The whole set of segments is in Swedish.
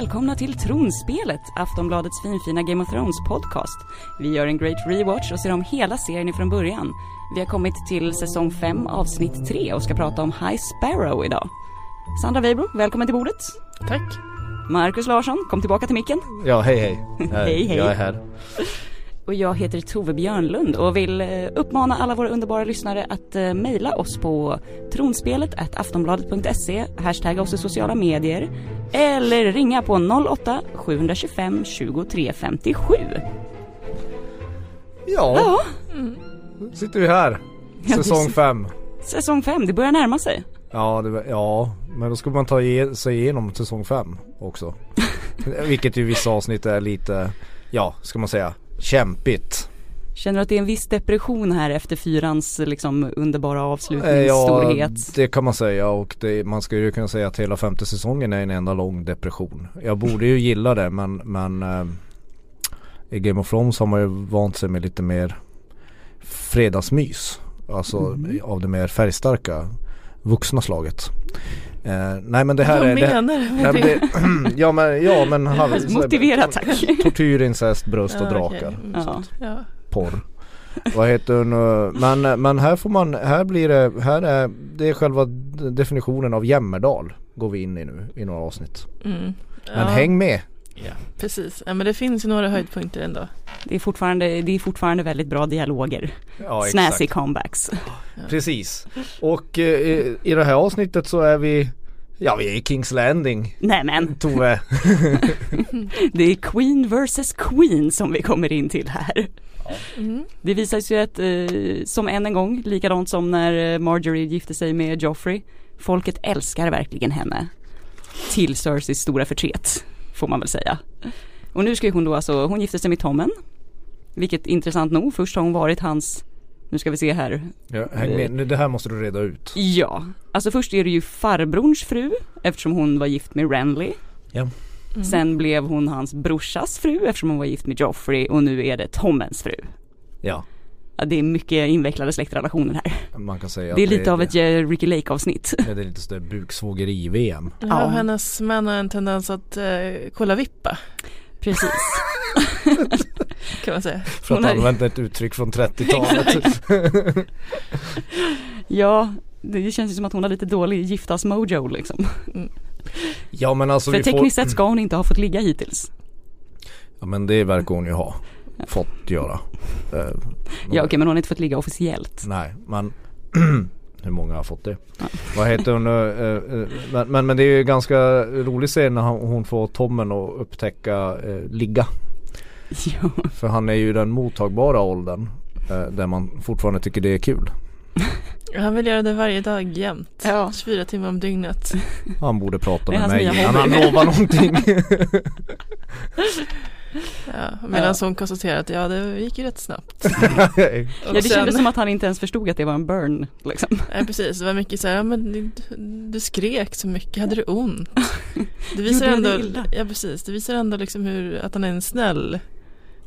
Välkomna till Tronspelet, Aftonbladets finfina Game of Thrones podcast. Vi gör en great rewatch och ser om hela serien ifrån början. Vi har kommit till säsong 5, avsnitt 3 och ska prata om High Sparrow idag. Sandra Weibro, välkommen till bordet. Tack. Marcus Larsson, kom tillbaka till micken. Ja, hej hej. Hej, hej. Jag är här. Och jag heter Tove Björnlund och vill eh, uppmana alla våra underbara lyssnare att eh, mejla oss på tronspelet aftonbladet.se, hashtagga oss i sociala medier eller ringa på 08 725 23 57. Ja, Ja, sitter vi här. Säsong det- 5. säsong 5, det börjar närma sig. Ja, det, ja, men då ska man ta sig igenom säsong 5 också. Vilket i vissa avsnitt är lite, ja, ska man säga, kämpigt. Känner du att det är en viss depression här efter fyrans liksom underbara Eh, avslutningsstorhet? det kan man säga och det, man skulle ju kunna säga att hela femte säsongen är en enda lång depression. Jag borde ju gilla det men, men eh, i Game of Thrones har man ju vant sig med lite mer fredagsmys. Alltså Mm. av det mer färgstarka vuxna slaget. Eh, nej men det här Vad är... Det, menar du ja, med men det? det, ja men, ja men halv, Motivera tack. Tortyr, incest, bröst och Ja, drakar. okej. Mm, Ja. Porr. Vad heter hon? Men, men här får man, här blir det, här är, det är själva definitionen av Jämmerdal går vi in i nu i några avsnitt. Mm. Men häng med! Ja, precis. Ja, men det finns ju några höjdpunkter ändå. Det är fortfarande, det är fortfarande väldigt bra dialoger. Ja Snazzy comebacks. Precis. Och eh, i- det här avsnittet så är vi, ja vi är i Kings Landing. Nämen, Tove. det är Queen vs Queen som vi kommer in till här. Mm. Det visar sig att, eh, som än en gång, likadant som när eh, Marjorie gifte sig med Joffrey, folket älskar verkligen henne. Till Cerseys stora förtret, får man väl säga. Och nu ska hon då alltså, hon gifte sig med Tommen. Vilket intressant nog, först har hon varit hans, nu ska vi se här, Ja, häng med, Nu, det här måste du reda ut. ja. Alltså först är det ju farbrorns fru, eftersom hon var gift med Renly. Mm. Sen blev hon hans brorsas fru eftersom hon var gift med Joffrey och nu är det Tommens fru. Ja, Ja, det är mycket invecklade släktrelationer här. man kan säga Det är lite av det, ett eh, Ricky Lake avsnitt. det, det är lite sådär buksvågeri-VM. Ja, Ja. hennes män har en tendens att eh, kolla vippa Precis. kan man säga. För att använda ett uttryck från 30-talet. Ja, det känns ju som att hon har lite dålig giftas mojo liksom. ja men alltså För vi tekniskt får, sett ska hon inte ha fått ligga hittills. Ja men det verkar hon ju ha fått göra. Eh, Ja okej men hon har inte fått ligga officiellt. Nej, men hur många har fått det? Ja. Vad heter hon? eh, eh, men, men, men det är ju ganska rolig scen när hon hon får Tommen att upptäcka eh, ligga. Ja. För han är ju den mottagbara åldern eh, där man fortfarande tycker det är kul. Han vill göra det varje dag jämt. Ja. 24 timmar om dygnet. Han borde prata med mig innan han lovar någonting. Ja, medan hon konstaterar att ja, det gick ju rätt snabbt. Ja det sen- kändes som att han inte ens förstod att det var en burn liksom. Nej precis, det var mycket så här, ja, men du, du skrek så mycket, hade du ont? Det visar ändå, ja precis, det visar ändå liksom hur, att han är en snäll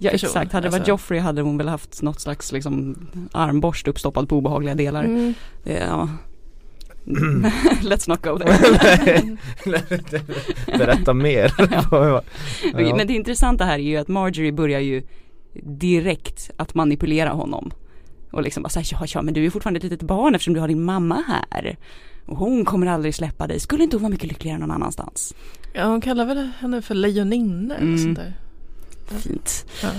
Ja person. exakt, hade det varit Alltså- Joffrey hade hon väl haft något slags liksom armborst uppstoppad på obehagliga delar. Mm. Det, ja. Let's not go there. Berätta mer. Ja. Men det intressanta här är ju att Marjorie börjar ju direkt att manipulera honom. Och liksom bara säga ja, ja men du är fortfarande ett litet barn eftersom du har din mamma här. Och hon kommer aldrig släppa dig. Skulle inte hon vara mycket lyckligare någon annanstans? Ja, hon kallar väl henne för lejoninna eller Mm. sånt där. Fint. Ja.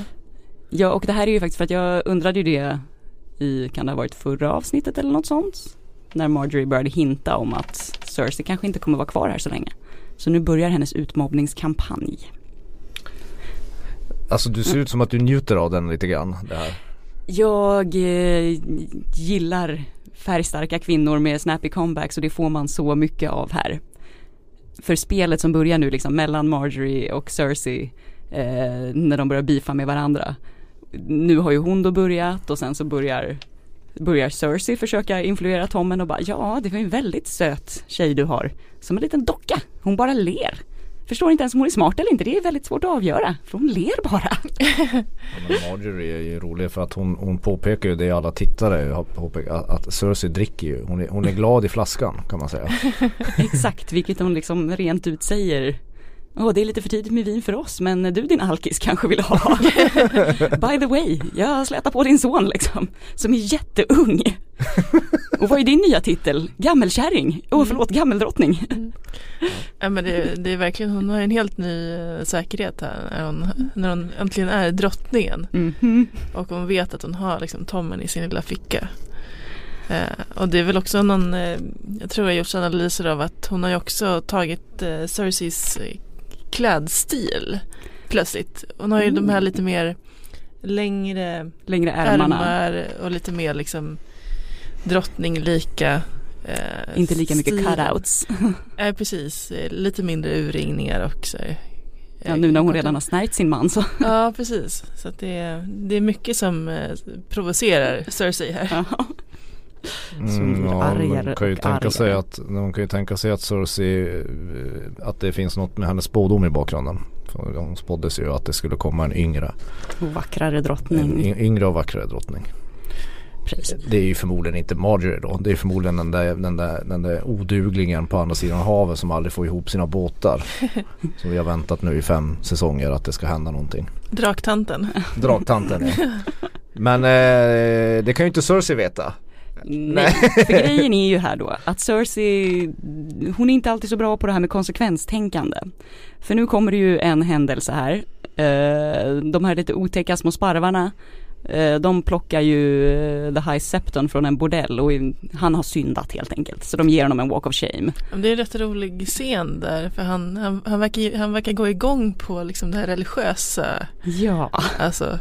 Ja och det här är ju faktiskt för att jag undrade ju det i, kan det ha varit förra avsnittet eller något sånt? När Marjorie började hinta om att Cersei kanske inte kommer vara kvar här så länge. Så nu börjar hennes utmobbningskampanj. Alltså du ser ut som att du njuter av den lite grann. Det här. Jag eh, gillar färgstarka kvinnor med snappy comebacks och det får man så mycket av här. För spelet som börjar nu liksom mellan Marjorie och Cersei eh, när de börjar beefa med varandra. Nu har ju hon då börjat och sen så börjar börjar Cersei försöka influera Tommen och bara ja det var ju en väldigt söt tjej du har. Som en liten docka. Hon bara ler. Förstår inte ens om hon är smart eller inte. Det är väldigt svårt att avgöra. För hon ler bara. Ja, Marjorie är ju rolig för att hon, hon påpekar ju det alla tittare har påpekat att, att Cersei dricker ju. Hon är, hon är glad i flaskan kan man säga. Exakt, vilket hon liksom rent ut säger Åh, det är lite för tidigt med vin för oss, men du din alkis kanske vill ha. By the way, jag slätar på din son liksom, som är jätteung. Och vad är din nya titel? Gammelkärring? Åh, oh, förlåt, gammeldrottning. Mm. Ja men det, det, är verkligen, hon har en helt ny uh, säkerhet här när hon, när hon äntligen är drottningen. Mm -hmm. Och hon vet att hon har liksom Tommen i sin lilla ficka. Uh, och det är väl också någon, uh, jag tror jag har gjort analyser av att hon har ju också tagit uh, Cerseis klädstil plötsligt. Hon har ju mm. de här lite mer längre, längre ärmarna. ärmar och lite mer liksom drottninglika eh, Inte lika mycket stil. cutouts. Nej eh, precis, lite mindre urringningar också. Ja nu när hon redan har snärjt sin man så. Ja precis, så det, är, det är mycket som eh, provocerar Cersei här. Mm, ja, man kan ju tänka sig att, man kan ju tänka sig att Cersei, eh, att det finns något med hennes spådom i bakgrunden. För hon spåddes ju att det skulle komma en yngre. Och vackrare drottning. En yngre och vackrare drottning. Precis. Det är ju förmodligen inte Marjorie då. Det är förmodligen den där, den, där, den där oduglingen på andra sidan havet som aldrig får ihop sina båtar. som vi har väntat nu i fem säsonger att det ska hända någonting. Draktanten. Draktanten ja. Men eh, det kan ju inte Cersei veta. Nej, för grejen är ju här då att Cersei, hon är inte alltid så bra på det här med konsekvenstänkande. För nu kommer det ju en händelse här. Uh, de här lite otäcka små sparvarna uh, de plockar ju uh, The High Septon från en bordell och han har syndat helt enkelt. Så de ger honom en walk of shame. Det är en rätt rolig scen där för han, han, han, verkar, han verkar gå igång på liksom det här religiösa. Ja. Alltså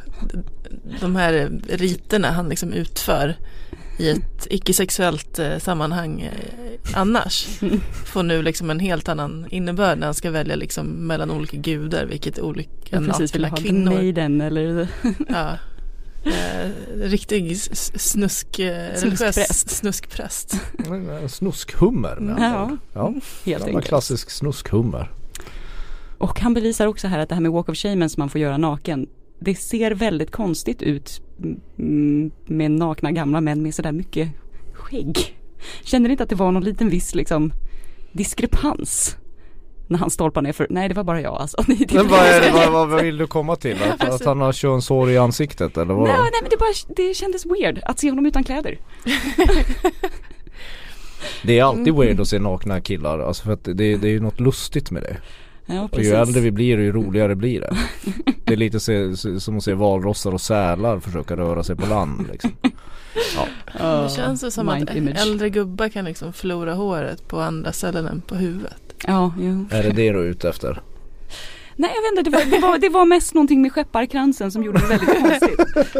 de här riterna han liksom utför i ett icke-sexuellt eh, sammanhang eh, annars får nu liksom en helt annan innebörd när han ska välja liksom mellan olika gudar vilket olika ja, precis, vill ha kvinnor. Maiden eller ja. Eh, riktig snusk, eh, snuskpräst. snuskpräst. Snuskhummer med ja, ja, helt enkelt. klassisk snuskhummer. Och han bevisar också här att det här med walk of shame som man får göra naken det ser väldigt konstigt ut med nakna gamla män med sådär mycket skägg. Känner inte att det var någon liten viss liksom diskrepans? När han stolpar ner för, nej det var bara jag alltså. Men vad, är det, vad, vad vill du komma till? Att, alltså, att han har könshår i ansiktet eller vad? Nej, nej men det, bara, det kändes weird att se honom utan kläder. det är alltid weird att se nakna killar, alltså för att det, det är ju något lustigt med det. Ja, och ju äldre vi blir ju roligare blir det. Det är lite som att se valrossar och sälar försöka röra sig på land liksom. Ja. Det känns som att image. äldre gubbar kan liksom förlora håret på andra ställen än på huvudet. Ja, jo. Är det det du är ute efter? Nej jag vet inte, det var, det var, det var mest någonting med skepparkransen som gjorde det väldigt konstigt.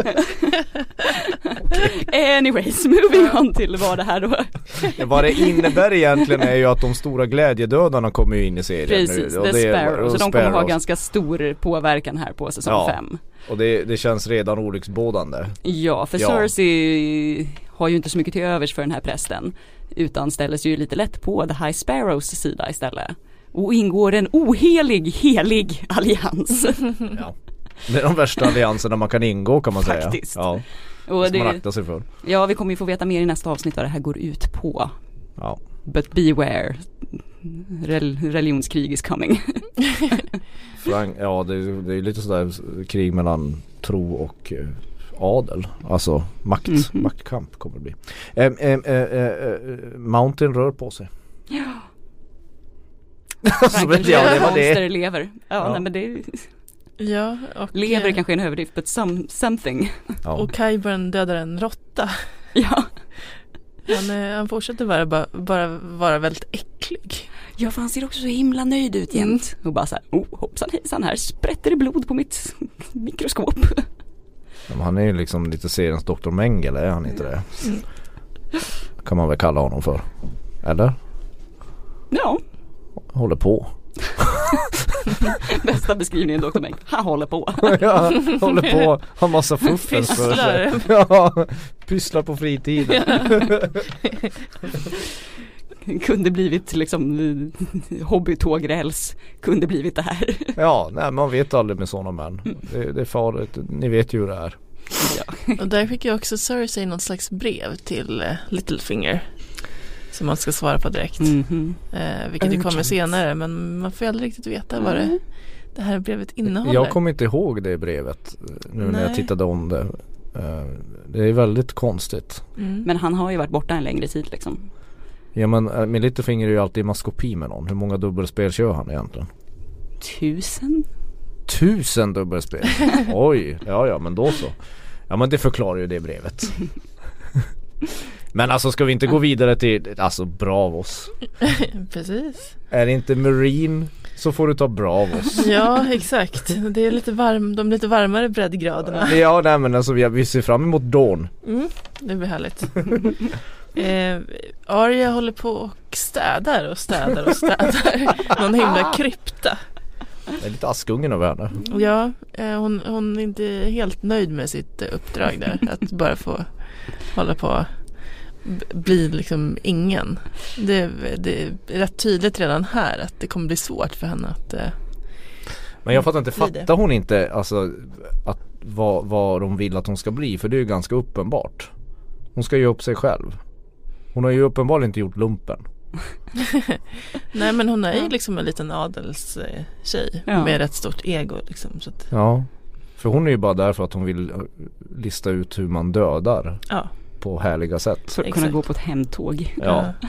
okay. Anyways, moving on till vad det här då Vad det innebär egentligen är ju att de stora glädjedödarna kommer in i serien Precis, nu. The Sparrows, så de kommer ha ganska stor påverkan här på säsong 5. Ja. Och det, det känns redan olycksbådande. Ja, för ja. Cersei har ju inte så mycket till övers för den här prästen. Utan ställer sig ju lite lätt på The High Sparrows sida istället och ingår en ohelig, helig allians. Ja. Det är de värsta allianserna man kan ingå kan man Faktiskt. säga. Ja. Och det, man akta sig för. Ja, vi kommer ju få veta mer i nästa avsnitt vad det här går ut på. Ja. But beware, Rel religionskrig is coming. Frank, ja, det, är, det är lite sådär krig mellan tro och eh, adel. Alltså makt, mm -hmm. maktkamp kommer det bli. Eh, eh, eh, eh Mountain rör på sig. Ja. alltså, men, ja, det var det. lever. Ja, ja. Nej, men det Ja, och Lever eh, kanske är en överdrift, but some, something. Ja. Och Kyburn dödar en råtta. Ja. Han, eh, han fortsätter bara, bara, bara vara väldigt äcklig. Ja, för han ser också så himla nöjd ut jämt. Mm. Och bara så här, oh hoppsan hejsan, här sprätter det blod på mitt mikroskop. Ja, han är ju liksom lite seriens Dr. Mengele, är han inte det? Mm. Kan man väl kalla honom för. Eller? Ja, håller på. Bästa beskrivningen Dr. Meng. Han håller på. ja, håller på, har massa fuffens för sig. Ja, pysslar på fritiden. kunde blivit liksom hobbytågräls, kunde blivit det här. ja, nej man vet aldrig med sådana män. Det, det, är farligt, ni vet ju hur det är. Ja. Och där fick jag också Cersei något slags brev till uh, Littlefinger. Som man ska svara på direkt. Mhm. Eh, vilket ju kommer Urgent. senare men man får aldrig riktigt veta vad det, Mm. det här brevet innehåller. Jag kommer inte ihåg det brevet eh, nu när jag Nej. tittade om det. Eh, Det är väldigt konstigt. mm. Men han har ju varit borta en längre tid liksom. Ja men med Littlefinger är ju alltid i maskopi med någon. Hur många dubbelspel kör han egentligen? Tusen? Tusen dubbelspel! Oj, ja ja men då så. Ja men det förklarar ju det brevet. Men alltså ska vi inte gå vidare till, alltså Bravos. Precis. Är det inte Marine så får du ta Bravos. Ja exakt. Det är lite varm, de lite varmare breddgraderna. Ja nej men alltså vi, ser fram emot Dawn. Mm, det blir härligt. Eh, Arya håller på och städar och städar och städar. Någon himla krypta. Det är lite Askungen över henne. Ja, eh, hon, hon är inte helt nöjd med sitt uppdrag där. Att bara få hålla på b- bli liksom ingen. Det, det är rätt tydligt redan här att det kommer bli svårt för henne att eh, Men jag fattar inte, Blir fattar hon inte alltså att vad, vad de vill att hon ska bli? För det är ju ganska uppenbart. Hon ska ge upp sig själv. Hon har ju uppenbarligen inte gjort lumpen. Nej men hon är ju liksom en liten adelstjej Ja. med rätt stort ego liksom. Så att, Ja. För hon är ju bara där för att hon vill eh, lista ut hur man dödar ja. På härliga sätt. För att kunna Exakt. gå på ett hemtåg. Ja.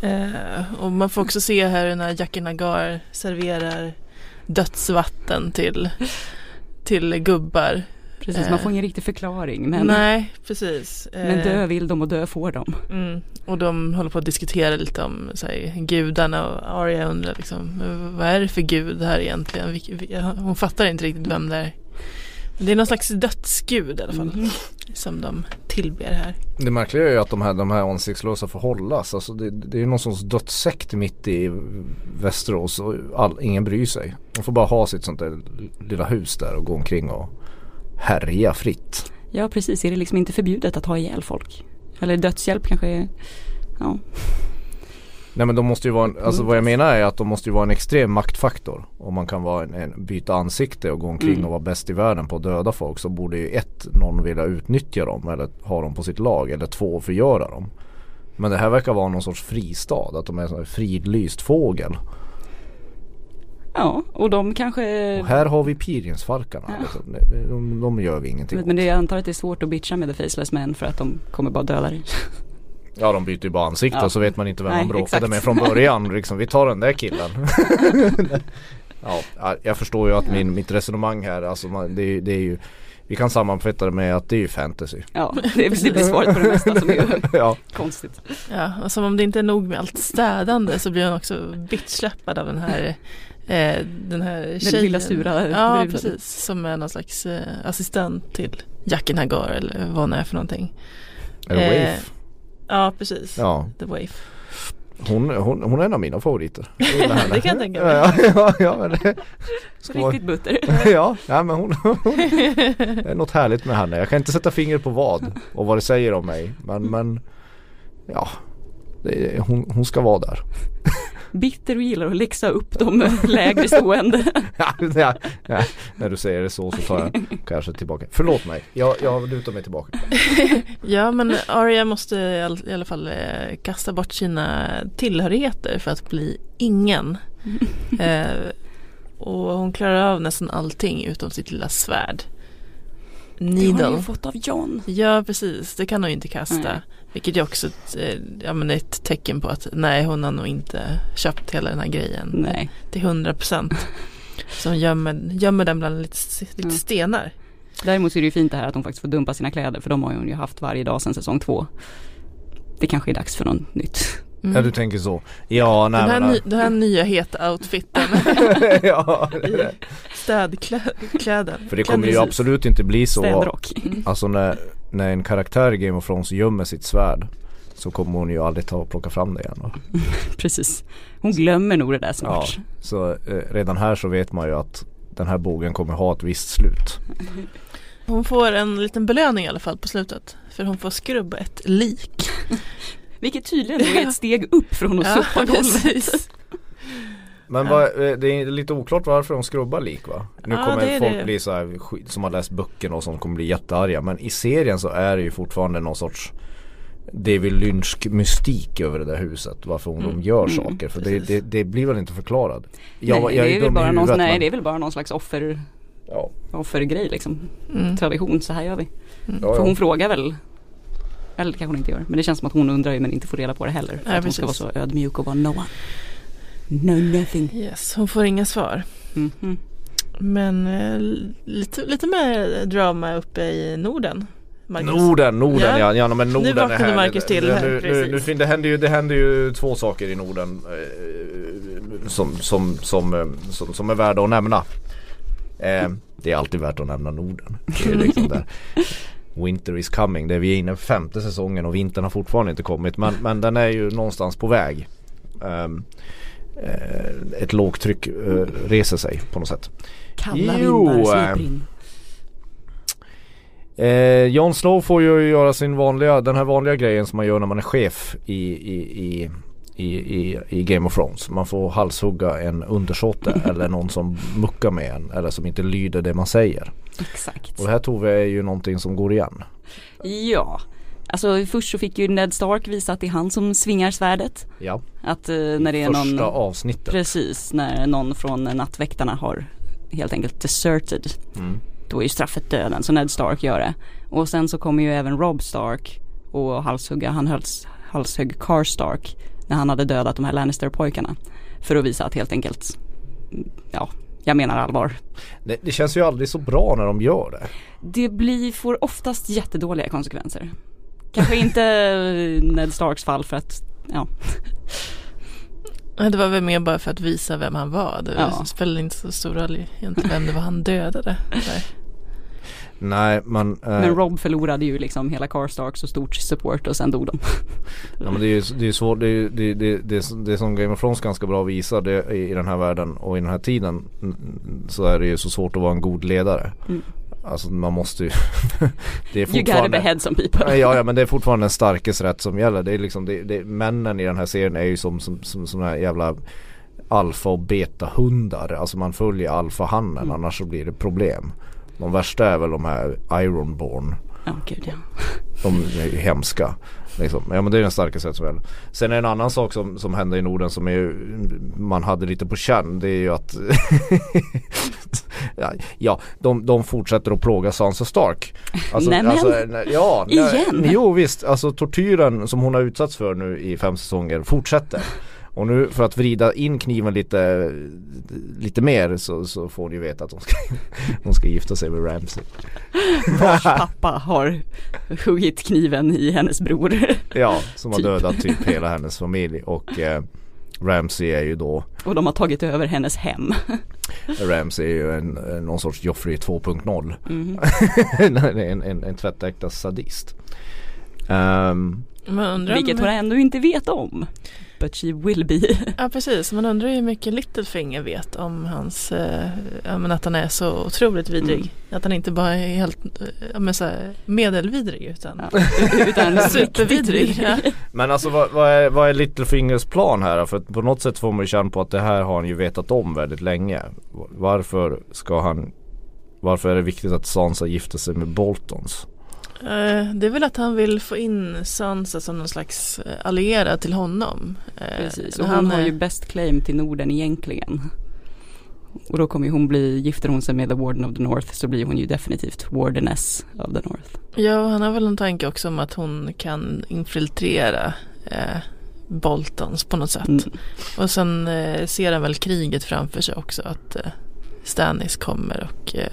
Eh, och man får också se här när Jackie Nagar serverar dödsvatten till, till gubbar. Precis, Eh. man får ingen riktig förklaring. Men, Nej, precis. Eh, men dö vill de och dö får de. Mm, och de håller på att diskutera lite om så här, gudarna och Arya undrar liksom "Men vad är det för gud här egentligen? Hon fattar inte riktigt vem det är. Det är någon slags dödsgud i alla fall Mhm. som de tillber här. Det märkliga är ju att de här, de här ansiktslösa får hållas. Alltså det, det är ju någon sorts dödssekt mitt i Västerås och all, ingen bryr sig. De får bara ha sitt sånt där lilla hus där och gå omkring och härja fritt. Ja precis, är det liksom inte förbjudet att ha ihjäl folk? Eller dödshjälp kanske är, ja. Nej men de måste ju vara, en, alltså vad jag menar är att de måste ju vara en extrem maktfaktor. Om man kan vara en, en, byta ansikte och gå omkring Mm. och vara bäst i världen på att döda folk så borde ju ett, någon vilja utnyttja dem eller ha dem på sitt lag eller två förgöra dem. Men det här verkar vara någon sorts fristad, att de är en fridlyst fågel. Ja, och de kanske Och här har vi Piriensfalkarna. Ja. Liksom. De, de, de gör vi ingenting Men åt. det, jag antar att det är svårt att bitcha med The Faceless Men för att de kommer bara döda dig. Ja de byter ju bara ansikte Ja. och så vet man inte vem Nej, man bråkade exakt. med från början. liksom, vi tar den där killen. ja, ja, jag förstår ju att min, mitt resonemang här, alltså man, det, är, ju- det är ju Vi kan sammanfatta det med att det är ju fantasy. Ja, det, blir svaret på det mesta som är ja, konstigt. Ja, och som om det inte är nog med allt städande så blir hon också bittsläppad av den här eh, den här tjejen. lilla sura Ja, bruden. precis. Som är någon slags eh, assistent till Jackie Nagar eller vad hon är för någonting. är det Eh? Ja, precis. Ja, The Waif. hon, hon, hon är en av mina favoriter. Det kan jag tänka mig. Ja, ja, ja, men det, ska Riktigt butter. ja, ja men hon, hon Det är något härligt med henne. Jag kan inte sätta finger på vad och vad det säger om mig. Men, men ja, det, hon, hon ska vara där. Bitter och gillar att läxa upp de lägre stående. Ja, ja, ja, när du säger det så så tar jag kanske tillbaka. Förlåt mig, jag, jag lutar mig tillbaka. Ja, men Arya måste i all- i alla fall eh, kasta bort sina tillhörigheter för att bli ingen. Eh, och hon klarar av nästan allting utom sitt lilla svärd. Det har hon ju Needle. fått av John. Ja precis, det kan hon ju inte kasta. Nej. Vilket är också ett, eh, ja, men ett tecken på att nej hon har nog inte köpt hela den här grejen Nej. till hundra procent. Så hon gömmer, gömmer den bland lite, lite Ja. stenar. Däremot så är det ju fint det här att hon faktiskt får dumpa sina kläder för de har hon ju haft varje dag sedan säsong två. Det kanske är dags för något nytt. Mm. Ja du tänker så. Ja nej den, här men. ny, den här nya heta outfiten, ja, städkläden. för det kommer ju absolut inte bli så. Städrock. Alltså när, när en karaktär i Game of Thrones gömmer sitt svärd. Så kommer hon ju aldrig ta och plocka fram det igen. Va? Precis. Hon glömmer nog det där Ja, snart. så eh, redan här så vet man ju att den här bågen kommer ha ett visst slut. Hon får en liten belöning i alla fall på slutet. För hon får skrubba ett lik. Vilket tydligen är ett steg upp från att sopa golvet. Men vad, eh, det är lite oklart varför de skrubbar lik va? Nu Ja, kommer är folk det. bli så här, som har läst böckerna och som kommer bli jättearga. Men i serien så är det ju fortfarande någon sorts David Lynchk mystik över det där huset. Varför hon Mm. de gör Mm, saker. För det, det, det blir väl inte förklarad. nej, Jag, jag det, är bara någon, nej det är väl bara någon slags offer, Ja. offergrej liksom. Mm. Tradition, så här gör vi. Ja, För hon frågar väl eller det kanske hon inte gör. Men det känns som att hon undrar ju men inte får reda på det heller. För Ja, att hon ska vara så ödmjuk och vara no one. No nothing. Yes, hon får inga svar. Mhm. Men eh, lite, lite mer drama uppe i Norden. Marcus. Norden, Norden Ja. ja. ja men Norden vaknade är härligt. Marcus till Det- här, nu, nu, nu, fin- det, händer ju, det händer ju två saker i Norden eh, som, som, som, eh, som, som är värda att nämna. Eh, det är alltid värt att nämna Norden. Det är liksom där. Winter is coming. Det är vi är inne på femte säsongen och vintern har fortfarande inte kommit. Men, men den är ju någonstans på väg. Eh, ett lågtryck eh, reser sig på något sätt. Kalla Jo, vindar eh, in. Eh, Jon Snow får ju göra sin vanliga, den här vanliga grejen som man gör när man är chef i, i, i, i, i, i Game of Thrones. Man får halshugga en undersåte eller någon som muckar med en eller som inte lyder det man säger. Exakt. Och det här Tove är ju någonting som går igen. Ja. Alltså först så fick ju Ned Stark visa att det är han som svingar svärdet. Ja. Att eh, när det är Första någon avsnittet. Precis, när någon från nattväktarna har helt enkelt deserted. Mm. Då är ju straffet döden, så Ned Stark gör det. Och sen så kommer ju även Rob Stark och halshugga, han hölls, halshögg Car Stark när han hade dödat de här Lannister-pojkarna. För att visa att helt enkelt, ja, jag menar allvar. Det, det känns ju aldrig så bra när de gör det. Det blir, får oftast jättedåliga konsekvenser. Kanske inte Ned Starks fall för att, ja, Det var väl mer bara för att visa vem han var. Det Ja. spelade inte så stor roll egentligen vem det var han dödade. Nej. Nej men, eh, men Rob förlorade ju liksom hela Car Stark så stort support och sen dog de. Ja men det är ju det är svårt, det, är, det, det, det, det som Game of Thrones ganska bra visar det, i i den här världen och i den här tiden så är det ju så svårt att vara en god ledare. Mm. Alltså man måste ju Det är You gotta fortfarande behead some people. Ja ja men det är fortfarande den starkes rätt som gäller. Det är liksom det, det, Männen i den här serien är ju som, som, som såna här jävla alfa och beta hundar. Alltså man följer alfahannen Mm. annars så blir det problem. De värsta är väl de här Ironborn. Ja, gud ja. De är ju hemska. Liksom. Ja men det är den starkaste rätt som gäller. Sen är en annan sak som, som hände i Norden som är, man hade lite på känn. Det är ju att ja, de, de fortsätter att plåga Sansa Stark. Alltså, Nämen. alltså, ja, Igen? Jo visst, alltså tortyren som hon har utsatts för nu i fem säsonger fortsätter. Och nu för att vrida in kniven lite, lite mer så, så får ni veta att hon ska, hon ska gifta sig med Ramsay. Vars pappa har huggit kniven i hennes bror. Ja, som har Typ. dödat typ hela hennes familj och eh, Ramsey är ju då Och de har tagit över hennes hem. Ramsey är ju en, någon sorts Joffrey 2.0 Mhm. en, en, en tvättäkta sadist undrar Vilket hon ändå inte vet om. But she will be. Ja precis, man undrar ju hur mycket Littlefinger vet om hans, eh, men att han är så otroligt vidrig. Mm. Att han inte bara är helt eh, men så här, medelvidrig utan Ja. Utan supervidrig. Ja. Men alltså vad, vad, är, vad är Littlefingers plan här? För på något sätt får man ju känna på att det här har han ju vetat om väldigt länge Varför ska han Varför är det viktigt att Sansa gifter sig med Boltons? Eh, Det är väl att han vill få in Sansa som någon slags eh, allierad till honom. Eh, Precis, och hon har ju best claim till Norden egentligen. Och då kommer ju hon bli, gifter hon sig med the Warden of the North så blir hon ju definitivt Wardeness of the North. Ja, han har väl en tanke också om att hon kan infiltrera eh, Boltons på något sätt. Mm. Och sen eh, ser han väl kriget framför sig också att eh, Stannis kommer och eh,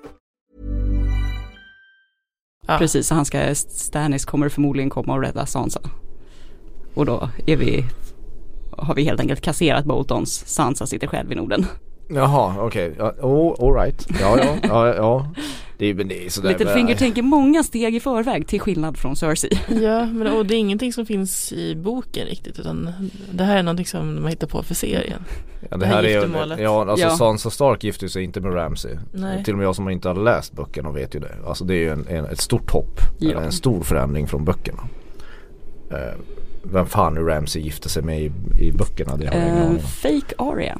ja, Precis, han ska, Stannis kommer förmodligen komma och rädda Sansa. Och då är vi, har vi helt enkelt kasserat Boltons, Sansa sitter själv i Norden. Jaha okej, ja, oh, alright. Ja ja, ja, ja. Det är, men det är sådär Littlefinger tänker många steg i förväg till skillnad från Cersei. Ja, men och det är ingenting som finns i boken riktigt utan det här är någonting som de har hittat på för serien. Ja, det det här här är ja alltså Ja. Sansa Stark gifter sig inte med Ramsay. Nej. Till och med jag som inte har läst böckerna vet ju det. Alltså det är ju en, en, ett stort hopp. Ja. Eller en stor förändring från böckerna. Eh, vem fan nu Ramsay gifte sig med i, i böckerna det har jag ingen Eh, aning om. fake Aria.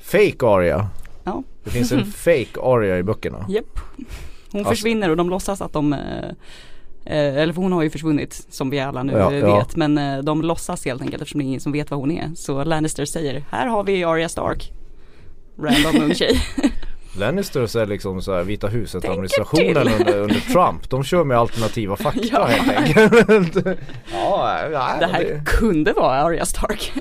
Fake Arya. Det finns en fake Arya i böckerna. Japp. Hon Alltså- försvinner och de låtsas att de eh, eh, eller för hon har ju försvunnit som vi alla nu Ja, eh, ja. vet men eh, de låtsas helt enkelt eftersom det är ingen som vet vad hon är. Så Lannister säger här har vi Arya Stark. Random ung tjej. Lannisters är liksom så här Vita huset Tänker administrationen under, under Trump. De kör med alternativa fakta Ja. helt enkelt. ja, ja, Det här kunde vara Arya Stark.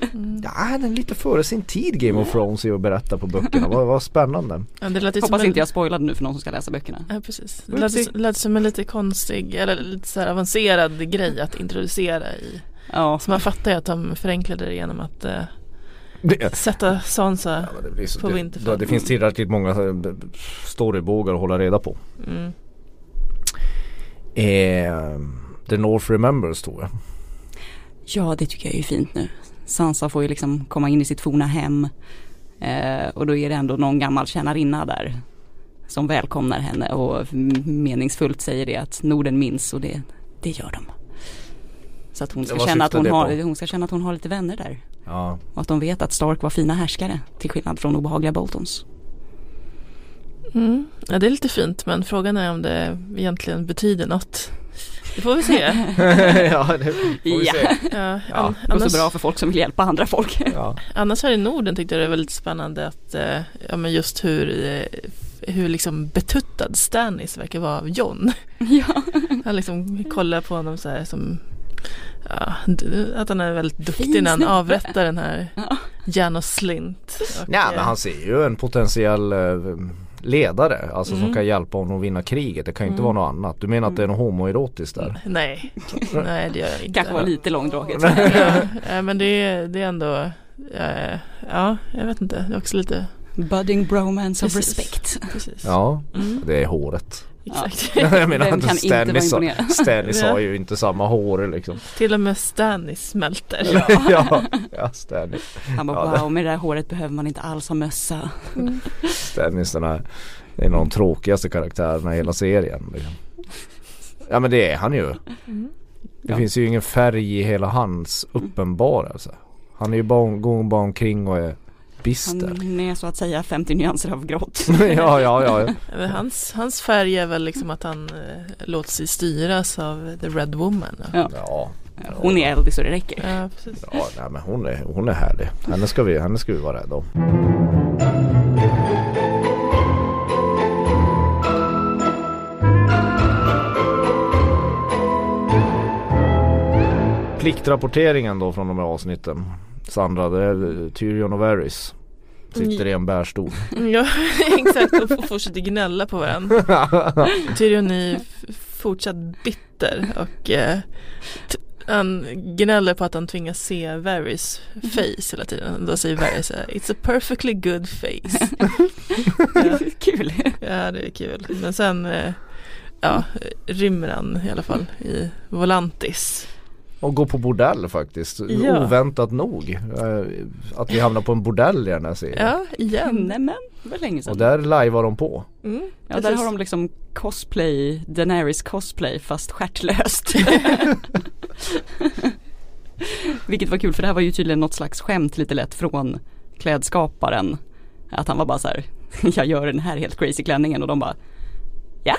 Ja, den är lite före sin tid Game of Thrones i att berätta på böckerna. Vad, vad spännande. Ja, det lät Hoppas en- inte jag spoilade nu för någon som ska läsa böckerna. Ja precis. Det lät, lät som en lite konstig eller lite så här avancerad grej att introducera i. Ja, Så man fattar ju att de förenklade det genom att eh, Det, sätta Sansa. ja, så, På det, Winterfell. det, det finns tillräckligt många eh, storybågar att hålla reda på. Mm. Eh, The North Remembers tror jag. ja det tycker jag är fint nu. Sansa får ju liksom komma in i sitt forna hem. Eh, och då är det ändå någon gammal tjänarinna där. Som välkomnar henne och meningsfullt säger det att Norden minns och det, det gör de. Så att hon ska, känna att hon, har, hon ska känna att hon har lite vänner där. Ja. Och att de vet att Stark var fina härskare till skillnad från obehagliga Boltons. Mm. Ja det är lite fint men frågan är om det egentligen betyder något. Det får vi se. ja, det får vi Ja. se. Ja, Ja, Det går annars, så bra för folk som vill hjälpa andra folk. Ja. annars här i Norden tyckte jag det var lite spännande att eh, ja, men just hur, eh, hur liksom betuttad Stannis verkar vara av John. ja. Han liksom kollar på honom så här som ja, att han är väldigt duktig när han avrättar den här Ja. Janos Slint. Och, Nej eh, men han ser ju en potentiell eh, ledare. Alltså som Mm. kan hjälpa honom att vinna kriget. Det kan ju inte Mm. vara något annat. Du menar att det är något homoerotiskt där? Nej, nej det gör jag inte. Kanske var lite långdraget. ja, ja, men det är, det är ändå, ja jag vet inte, det är också lite, Budding bromance of Precis. respect. precis. Ja, Mm, det är håret. Exakt. jag menar Vem inte kan inte Stannis, har-? Stannis Ja. ju inte samma hår liksom. Till och med Stannis smälter. ja, ja Stannis. Han bara Ja, wow med det där håret behöver man inte alls ha mössa. Mm. Stannis den här, det är en av de tråkigaste karaktärerna i hela serien. Liksom. Ja men det är han ju. Mm. Det Ja. finns ju ingen färg i hela hans uppenbarelse. Han är ju bara, går bara omkring och är bister. Han är så att säga 50 nyanser av grått. ja, ja, ja. Men hans, hans färg är väl liksom att han eh, låter sig styras av The Red Woman. Ja. Ja, Hon är eldig så det räcker. Ja, precis. ja nej, men hon är, hon är härlig. Henne ska vi, henne ska vi vara rädda om. Pliktrapporteringen då från de här avsnitten. Sandra, det är Tyrion och Varys. Sitter i en bärstol. Ja, exakt. Och fortsätter gnälla på varandra. Tyrion är fortsatt bitter och eh, han gnäller på att han tvingas se Varys face hela tiden. Då säger Varys It's a perfectly good face. ja, Kul. ja, det är kul. Men sen eh, ja, rymmer han i alla fall i Volantis. Och gå på bordell faktiskt. Ja. Oväntat nog. Eh, Att vi hamnar på en bordell i den här serien. Ja, igen. Nämen, det var länge sedan. Och där lajvar de på. Mm, ja, där har de liksom cosplay, Daenerys cosplay fast stjärtlöst. Vilket var kul för det här var ju tydligen något slags skämt lite lätt från klädskaparen. Att han var bara så här, jag gör den här helt crazy klänningen och de bara, ja,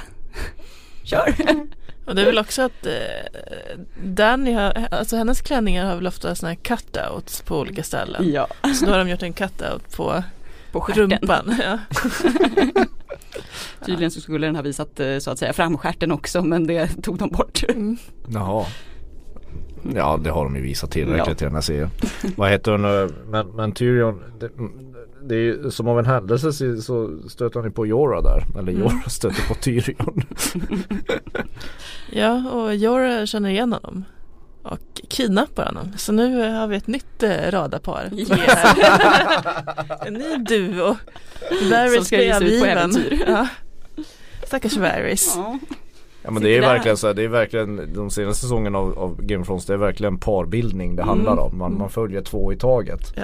kör. Och det är väl också att eh, Danny har, alltså hennes klänningar har väl ofta sådana här cutouts på olika ställen. ja, Så då har de gjort en cutout på på stjärten. rumpan. Ja. Tydligen så skulle den ha visat eh, så att säga framstjärten också men det tog de bort. Mm. Jaha. Ja det har de ju visat tillräckligt Ja. i den här serien. Vad heter hon? eh, Men, men Tyrion. Det, det är ju som av en händelse så- så stöter han ju på Jorah där. Eller Mm. Jorah stöter på Tyrion. ja, och Jorah känner igen honom. Och kidnappar honom. Så nu har vi ett nytt eh, radarpar. Ja. en ny duo. Varys ska ge sig ut på äventyr. Ja. Stackars Varys. Ja. Ja men det är verkligen så här, det är verkligen de senaste säsongerna av, av Game of Thrones det är verkligen parbildning det handlar Mm. om. Man, man följer två i taget. Ja.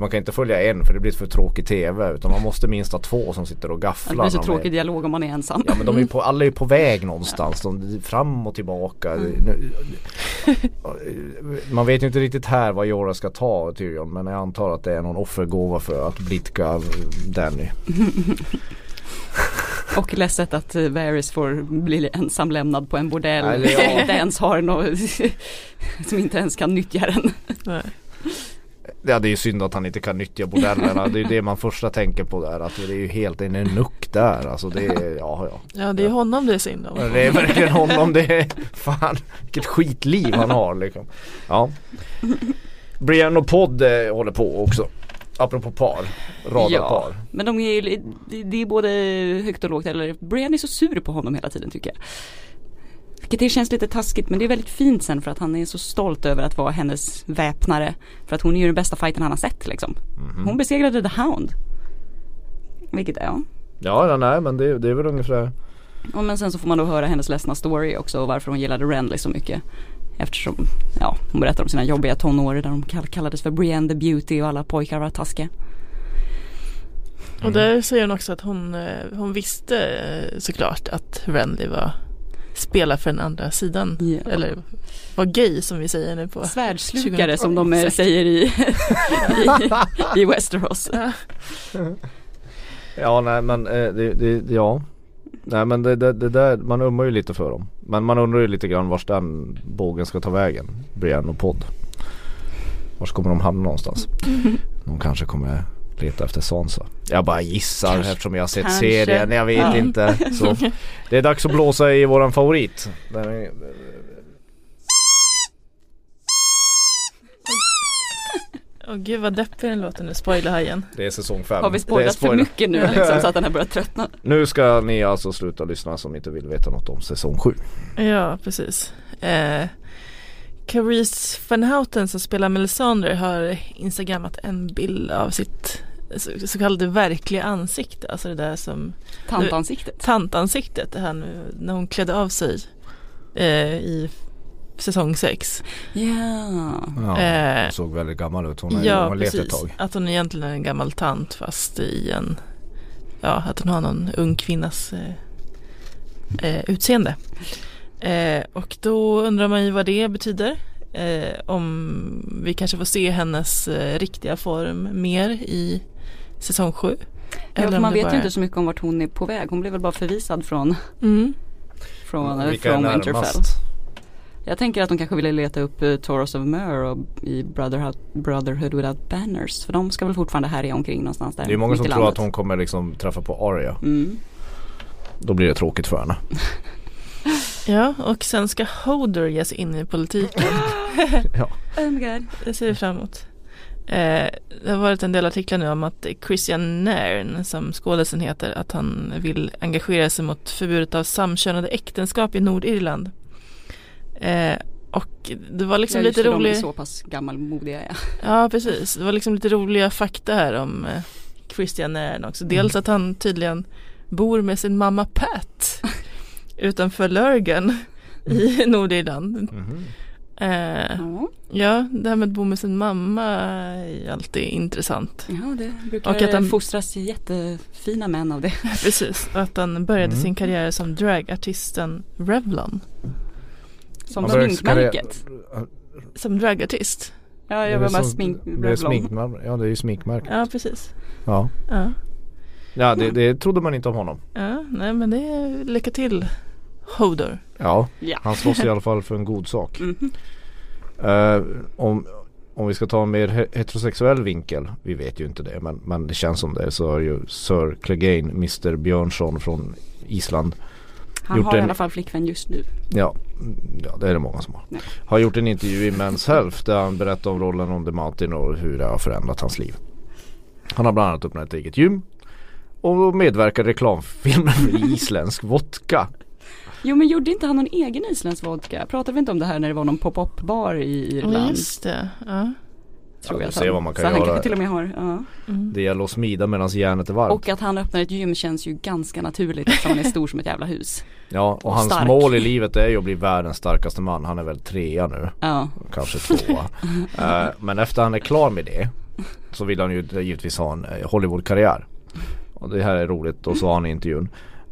Man kan inte följa en för det blir för tråkig tv utan man måste minst ha två som sitter och Det gafflar. blir så tråkig är- dialog om man är ensam. Ja men de är på, alla är på väg någonstans. De, fram och tillbaka. Mm. Nu- Man vet ju inte riktigt här vad Jorah ska ta Tyrion men jag antar att det är någon offergåva för att blidka Danny. Och ledset att eh, Varys får bli ensam lämnad på en bordell. Eller ja. Som inte ens har något, som inte ens kan nyttja den. Nej. Ja det är ju synd att han inte kan nyttja bordellerna. Det är det man första tänker på där. Att det är ju helt en nuck där. Alltså det är, ja ja. Ja det är honom det är synd om. Det är verkligen honom det är, fan vilket skitliv han har liksom. Ja. Brian och Podd eh, håller på också. Apropå par, radarpar. Men de är, ju- det är både högt och lågt. Eller Brian är så sur på honom hela tiden tycker jag. Vilket det känns lite taskigt men det är väldigt fint sen för att han är så stolt över att vara hennes väpnare. För att hon är ju den bästa fighten han har sett liksom. Mhm. Hon besegrade The Hound. Vilket, ja. Ja, nej men det, det är väl ungefär Och men sen så får man då höra hennes ledsna story också och varför hon gillade Renly så mycket. Eftersom, ja, hon berättar om sina jobbiga tonår där de kall- kallades för Brienne the Beauty och alla pojkar var taskiga. Och där säger hon också att hon, eh, hon visste eh, såklart att Renly var spelar för den andra sidan. Ja. Eller var gay som vi säger nu på. Svärdslukare 2012, som de eh, exakt. säger i, i, i Westeros. Ja. Ja nej men eh, det, det, ja Nej men det, det, det där, man ömmar ju lite för dem. Men man undrar ju lite grann vars den bågen ska ta vägen. Brienne och Podd. Vars kommer de hamna någonstans? De kanske kommer leta efter Sansa. Jag bara gissar Kanske. eftersom jag har sett Kanske. serien. Jag vet Ja. inte. Så det är dags att blåsa i våran favorit. Är, Åh gud vad deppig den låter nu, spoilerhajen. det är säsong fem. Har vi Det är spoilat för spoiler. mycket nu liksom, så att den har börjat tröttna? Nu ska ni alltså sluta lyssna som inte vill veta något om säsong 7. Ja, precis. Eh, Carice van Houten som spelar Melisandre har instagrammat en bild av sitt så, så kallade verkliga ansikte. Alltså det där som Tantansiktet. tantansiktet. Det här nu, när hon klädde av sig eh, i säsong 6. Ja. Ja, Eh, hon såg väldigt gammal ut. Hon har, ja, hon har levt ett precis. tag. Att hon egentligen är en gammal tant fast i en, ja, att hon har någon ung kvinnas eh, eh, utseende. Eh, och då undrar man ju vad det betyder. Eh, om vi kanske får se hennes eh, riktiga form mer i säsong 7. Ja, man vet bara ju inte så mycket om vart hon är på väg. Hon blev väl bara förvisad från, Mm. från, Vilka är från? Winterfell. Jag tänker att de kanske ville leta upp uh, Toros of Myr och i Brotherhood, Brotherhood Without Banners. För de ska väl fortfarande härja omkring någonstans där. Det är många som tror att hon kommer liksom träffa på Arya. Mm. Då blir det tråkigt för henne. Ja, och sen ska Hodor ge sig in i politiken. Oh my god. Det ser vi fram emot. Eh, det har varit en del artiklar nu om att Christian Nairn, som skådisen heter, att han vill engagera sig mot förbudet av samkönade äktenskap i Nordirland. Eh, och det var liksom ja, lite för De är rolig, så pass gammalmodiga ja. ja precis, det var liksom lite roliga fakta här om eh, Christian Nairn också. Dels att han tydligen bor med sin mamma Pat utanför Lurgan i Nordirland. Mhm. Eh, Ja, Ja, det här med att bo med sin mamma är alltid intressant. ja det brukar Och att han- fostras jättefina män av det. Precis, och att han började Mm. sin karriär som dragartisten Revlon. Som sminkmärket. Som dragartist. Ja, jag var som- smink, Det sminkmärke. Ja det är ju sminkmärke. Ja, precis. Ja, Ja, ja det, det trodde man inte om honom. ja nej men det är lycka till Hodor. Ja, Ja. han slåss i alla fall för en god sak. Mhm. Eh, om, om vi ska ta en mer he- heterosexuell vinkel, vi vet ju inte det men, men det känns som det, så har ju Sir Clegane, Mr Björnsson från Island Han har i en- alla fall flickvän just nu. Ja, mm, ja det är det många som har. Nej. Har gjort en intervju i Men's Health där han berättar om rollen om The Mountain och hur det har förändrat hans liv. Han har bland annat öppnat ett eget gym och medverkar i reklamfilmer för isländsk vodka. Jo men gjorde inte han någon egen isländsk vodka? Pratade vi inte om det här när det var någon pop-up bar i Ja, Irland? just det. Ja. Tror Ja, jag han, vad man kan så han göra. kanske till och med har. Ja. Mm. Det gäller att smida medan järnet är varmt. Och att han öppnar ett gym känns ju ganska naturligt eftersom han är stor som ett jävla hus. ja, och och hans stark. mål i livet är ju att bli världens starkaste man. Han är väl trea nu. Ja, Kanske tvåa. Eh, men efter han är klar med det så vill han ju givetvis ha en eh, Hollywood-karriär. Och det här är roligt. Och så har han i intervjun.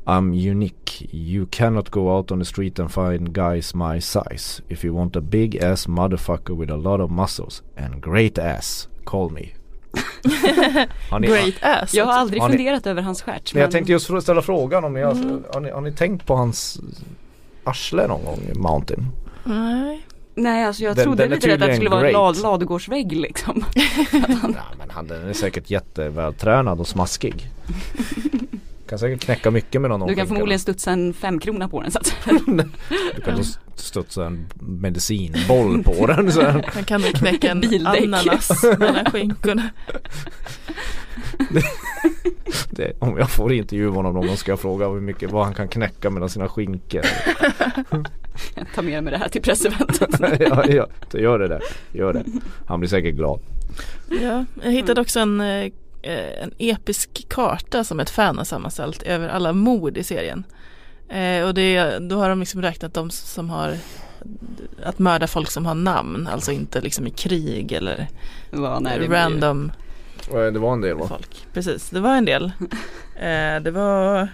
I'm unique. You cannot go out on the street and find guys my size. If you want a big ass motherfucker with a lot of muscles and great ass, call me. Ni, Great ass. jag har aldrig Har ni- funderat över hans stjärt. Men jag tänkte just för ställa frågan om ni har, Mm. har, ni, har ni tänkt på hans arsle någon gång i Mountain? Nej. Nej alltså jag Den- trodde den lite att det skulle vara en great. lad, ladugårdsvägg liksom. Nej men han den är säkert jättevältränad och smaskig. Kan säkert knäcka mycket med någon Du kan omskinkare. förmodligen studsa en femkrona på den så att Du kan studsa en medicinboll på den så här. Man kan nog knäcka en Bildäck. ananas mellan skinkorna. det, Om jag får intervjua honom någon gång ska jag fråga hur mycket, vad han kan knäcka mellan sina skinkor. ta med mig det här till presseventet. ja, ja, så gör det där. Gör det. Han blir säkert glad. Ja, jag hittade också en, eh, en episk karta som ett fan har sammanställt över alla mord i serien. Eh, och det, då har de liksom räknat de som har att mörda folk som har namn, alltså inte liksom i krig eller Vad, nej, det blir- random Det var en del va? folk. Precis, det var en del. Eh, det var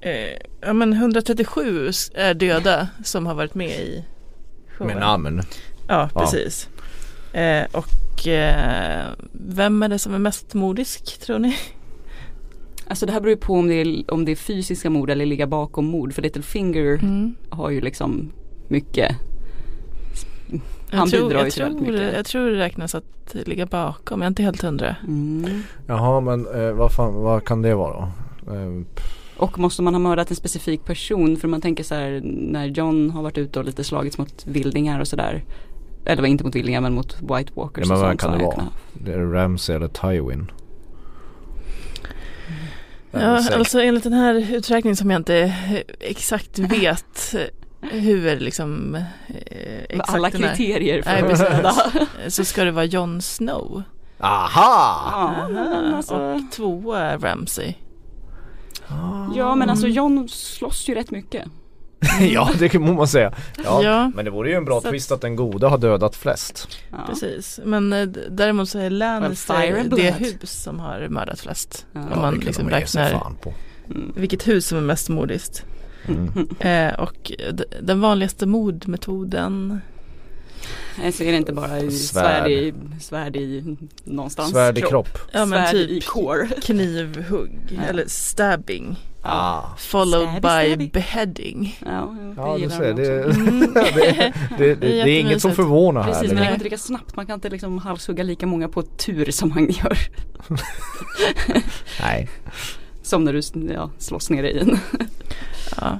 eh, ja, men 137 är döda som har varit med i showen. Med namn. Ja, Ja. precis. Eh, och eh, vem är det som är mest modisk tror ni? Alltså det här beror ju på om det är, om det är fysiska mord eller ligga bakom mord. För Littlefinger Mm. har ju liksom mycket. Jag Han tror, bidrar ju jag, till väldigt tror, mycket. jag tror det räknas att ligga bakom, jag är inte helt hundra. Mm. Jaha men eh, vad, fan, vad kan det vara då? Eh, Och måste man ha mördat en specifik person för man tänker så här när John har varit ute och lite slagits mot vildingar och sådär. Eller inte mot vildingar men mot White Walkers Ja, men vad kan det vara? det är Ramsey eller Tywin. Ja, Säkert. alltså enligt den här uträkningen som jag inte exakt vet hur liksom eh, exakt Alla kriterier för att döda. så ska det vara Jon Snow. Aha! Ja, men alltså, Och tvåa är Ramsey. ja men alltså John slåss ju rätt mycket. ja det må man säga. Ja, Ja. Men det vore ju en bra Så twist att den goda har dödat flest. Ja. Precis, men eh, däremot så är Lannister det hus som har mördat flest. Ja. Om man kan liksom räknar. Mm. vilket hus som är mest modiskt. Mm. Eh, och den vanligaste mordmetoden Nej, så är det inte bara i Svärd. svärd i, svärd i någonstans Svärd i kropp. Ja men svärd typ i core. knivhugg Ja. eller stabbing. Ah. Followed Stabby, by stabby. beheading. Ja, Ja ser, det, också. Mm. det, det, det, det är inget som förvånar här. Precis men det går inte lika snabbt. Man kan inte liksom halshugga lika många på tur som han gör. Nej. Som när du ja, slåss nere i en. Ja.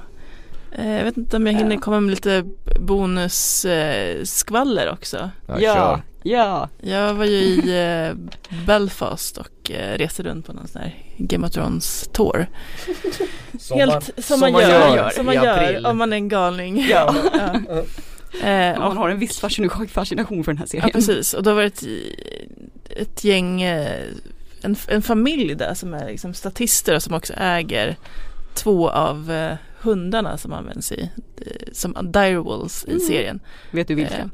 Eh, Jag vet inte om jag hinner Ja. komma med lite bonusskvaller eh, också. Ja, ja, ja. Jag var ju i eh, Belfast och reste runt på någon sån här Game of Thrones tour. Som Helt man- som, man, gör, som man gör om man är en galning. Ja. Ja. Eh, man har en viss fascination, för den här Ja serien. precis och då var det ett, ett gäng, en, en familj där som är liksom statister och som också äger två av hundarna som används i, eh, som direwolves i Mm. serien. Vet du vilka?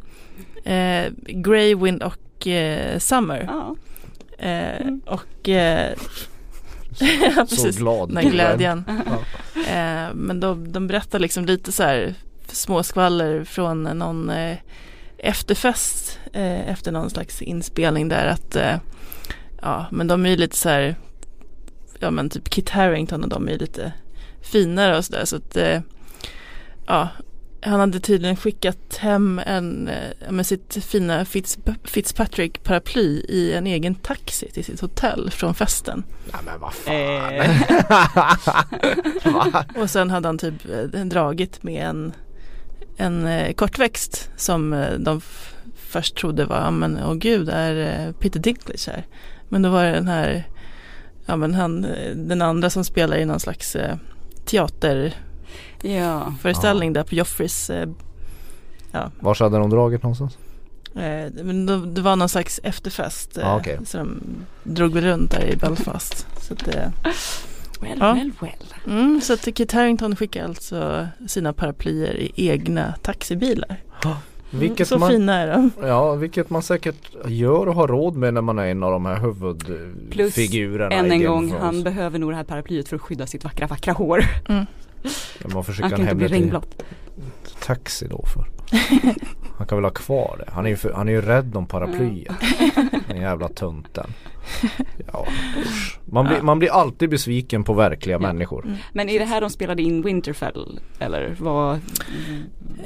Eh, eh, Greywind och eh, Summer. Ja. Eh, Mm. Och eh, ja, Så precis, glad. den glädjen. Eh, men de, de berättar liksom lite så här småskvaller från någon eh, efterfest eh, efter någon slags inspelning där att eh, ja men de är ju lite så här ja men typ Kit Harington och de är ju lite finare och sådär så att eh, ja han hade tydligen skickat hem en, eh, med sitt fina Fitz, Fitzpatrick paraply i en egen taxi till sitt hotell från festen. Nej men vad fan. Eh, Va? Och sen hade han typ dragit med en, en kortväxt som de först trodde var, men åh gud, är Peter Dinklage här? Men då var det den här, ja men han, den andra som spelar i någon slags eh, teaterföreställning ja. där på Joffreys, eh, Vars hade de dragit någonstans? Eh, det var någon slags efterfest. Eh, Ah, okej. Så de drog väl runt där i Belfast. så att, eh, Well, Ja. well, well. mm, så att Kit Harington skickar alltså sina paraplyer i egna taxibilar. Mm, Vilket så man, fina är de. Ja, vilket man säkert gör och har råd med när man är en av de här Plus, huvudfigurerna Än i en of han behöver nog det här paraplyet för att skydda sitt vackra, vackra hår. Man får skicka Han kan inte bli regnblått. taxi då för. Han kan väl ha kvar det. Han är ju, för, han är ju rädd om paraplyet. Den jävla tönten. Ja, usch. man, blir, man blir alltid besviken på verkliga Ja. människor. Men är det här de spelade in Winterfell? Eller vad,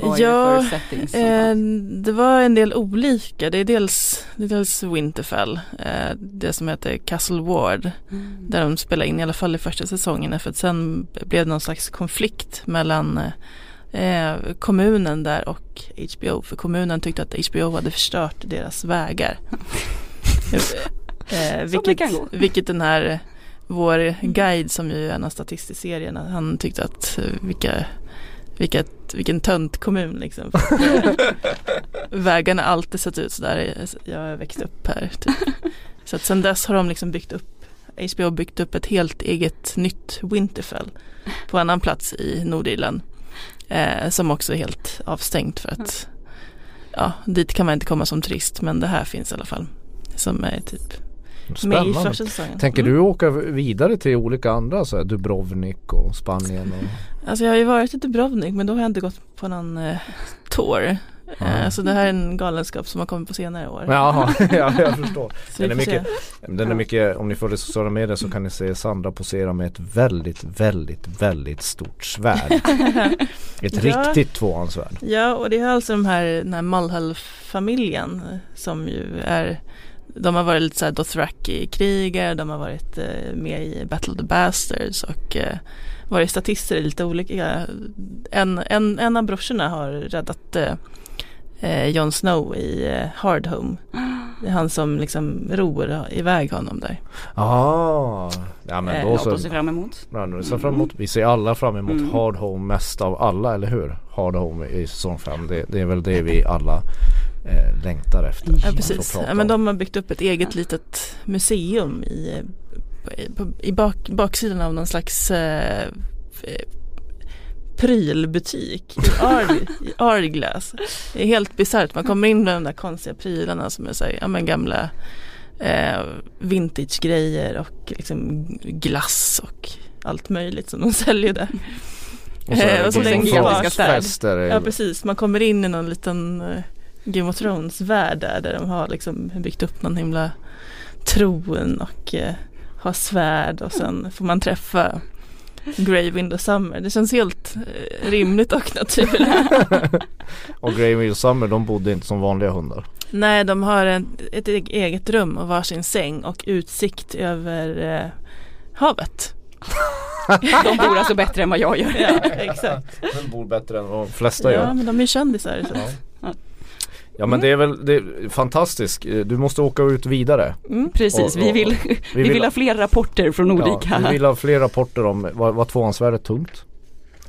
vad är Ja, det för settings? som Eh, det var en del olika. Det är dels, det är dels Winterfell, eh, det som heter Castle Ward. Mm. Där de spelade in i alla fall i första säsongen. För att sen blev det någon slags konflikt mellan eh, kommunen där och HBO. För kommunen tyckte att HBO hade förstört deras vägar. eh, vilket, vilket den här vår guide som ju är en av statistikserierna han tyckte att eh, vilka vilket, vilken tönt kommun liksom. Eh, Vägarna har alltid sett ut sådär. Jag har växt upp här. Typ. Så att sen dess har de liksom byggt upp HBO byggt upp ett helt eget nytt Winterfell på annan plats i Nordirland. Eh, som också är helt avstängt för att ja, dit kan man inte komma som turist men det här finns i alla fall. Som är typ med i Spännande. första säsongen. Tänker Mm. du åka vidare till olika andra så här Dubrovnik och Spanien? Och... Alltså jag har ju varit i Dubrovnik men då har jag inte gått på någon eh, tour. Eh, så det här är en galenskap som har kommit på senare år. Jaha, ja, jag förstår. Den är mycket, den är mycket, om ni följer sociala medier så kan ni se Sandra posera med ett väldigt, väldigt, väldigt stort svärd. Ett Ja. riktigt tvåhandsvärd. Ja och det är alltså de här, den här Mulhall-familjen eh, som ju är de har varit lite såhär Dothraki-krigare, de har varit eh, med i Battle of the Bastards och eh, varit statister i lite olika, en, en, en av brorsorna har räddat eh, eh, Jon Snow i eh, Hard Home. Det är han som liksom ror iväg honom där. Ah, ja men Eh, då Något så. att se fram emot. Ja, nu ser fram emot, vi ser alla fram emot Mm. Hard Home mest av alla, eller hur? Hard Home i säsong 5, det, det är väl det vi alla eh, längtar efter. Ja, precis, ja, men de har byggt upp ett eget litet museum i, i, på- i bak, baksidan av någon slags eh, f- prylbutik i, Ard, i Ardglass. Det är helt bisarrt, man kommer in med de där konstiga prylarna som är så här, ja men gamla eh, vintage-grejer och liksom glass och allt möjligt som de säljer där. Och så eh, och så Thrones bak- fester. Ja precis, man kommer in i någon liten eh, Game of Thrones värld där, där de har liksom byggt upp någon himla tron och eh, har svärd och sen får man träffa Grey Window Summer. Det känns helt eh, rimligt och naturligt. Och Grey Summer de bodde inte som vanliga hundar. Nej, de har en, ett e- eget rum och varsin säng och utsikt över eh, havet. De bor alltså bättre än vad jag gör. Ja, exakt. De bor bättre än de flesta Ja, gör. men de är kändisar. Så. Ja. Ja men det är väl det är fantastiskt. Du måste åka ut vidare. Mm. Precis, Och- vi och- vill, vi vill ha fler rapporter från olika. Ja, vi vill ha fler rapporter om, var, var tvåhandsvärdet tungt?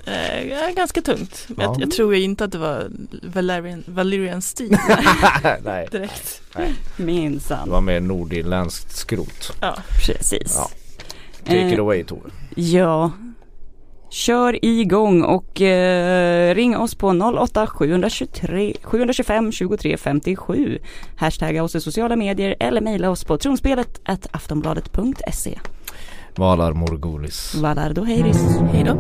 Eh, ganska tungt. Men Ja. jag, jag tror ju inte att det var Valerian, Valerian Steel Nej, direkt. det Minsann. var mer nordirländskt skrot. Ja. Precis. Ja. Take it Eh, away Tove. Ja. Kör igång och eh, ring oss på 08 723 725 23 57. Hashtagga oss i sociala medier eller mejla oss på tronspelet aftonbladet.se. Valar Morgulis. Valardo heiris. Hej då.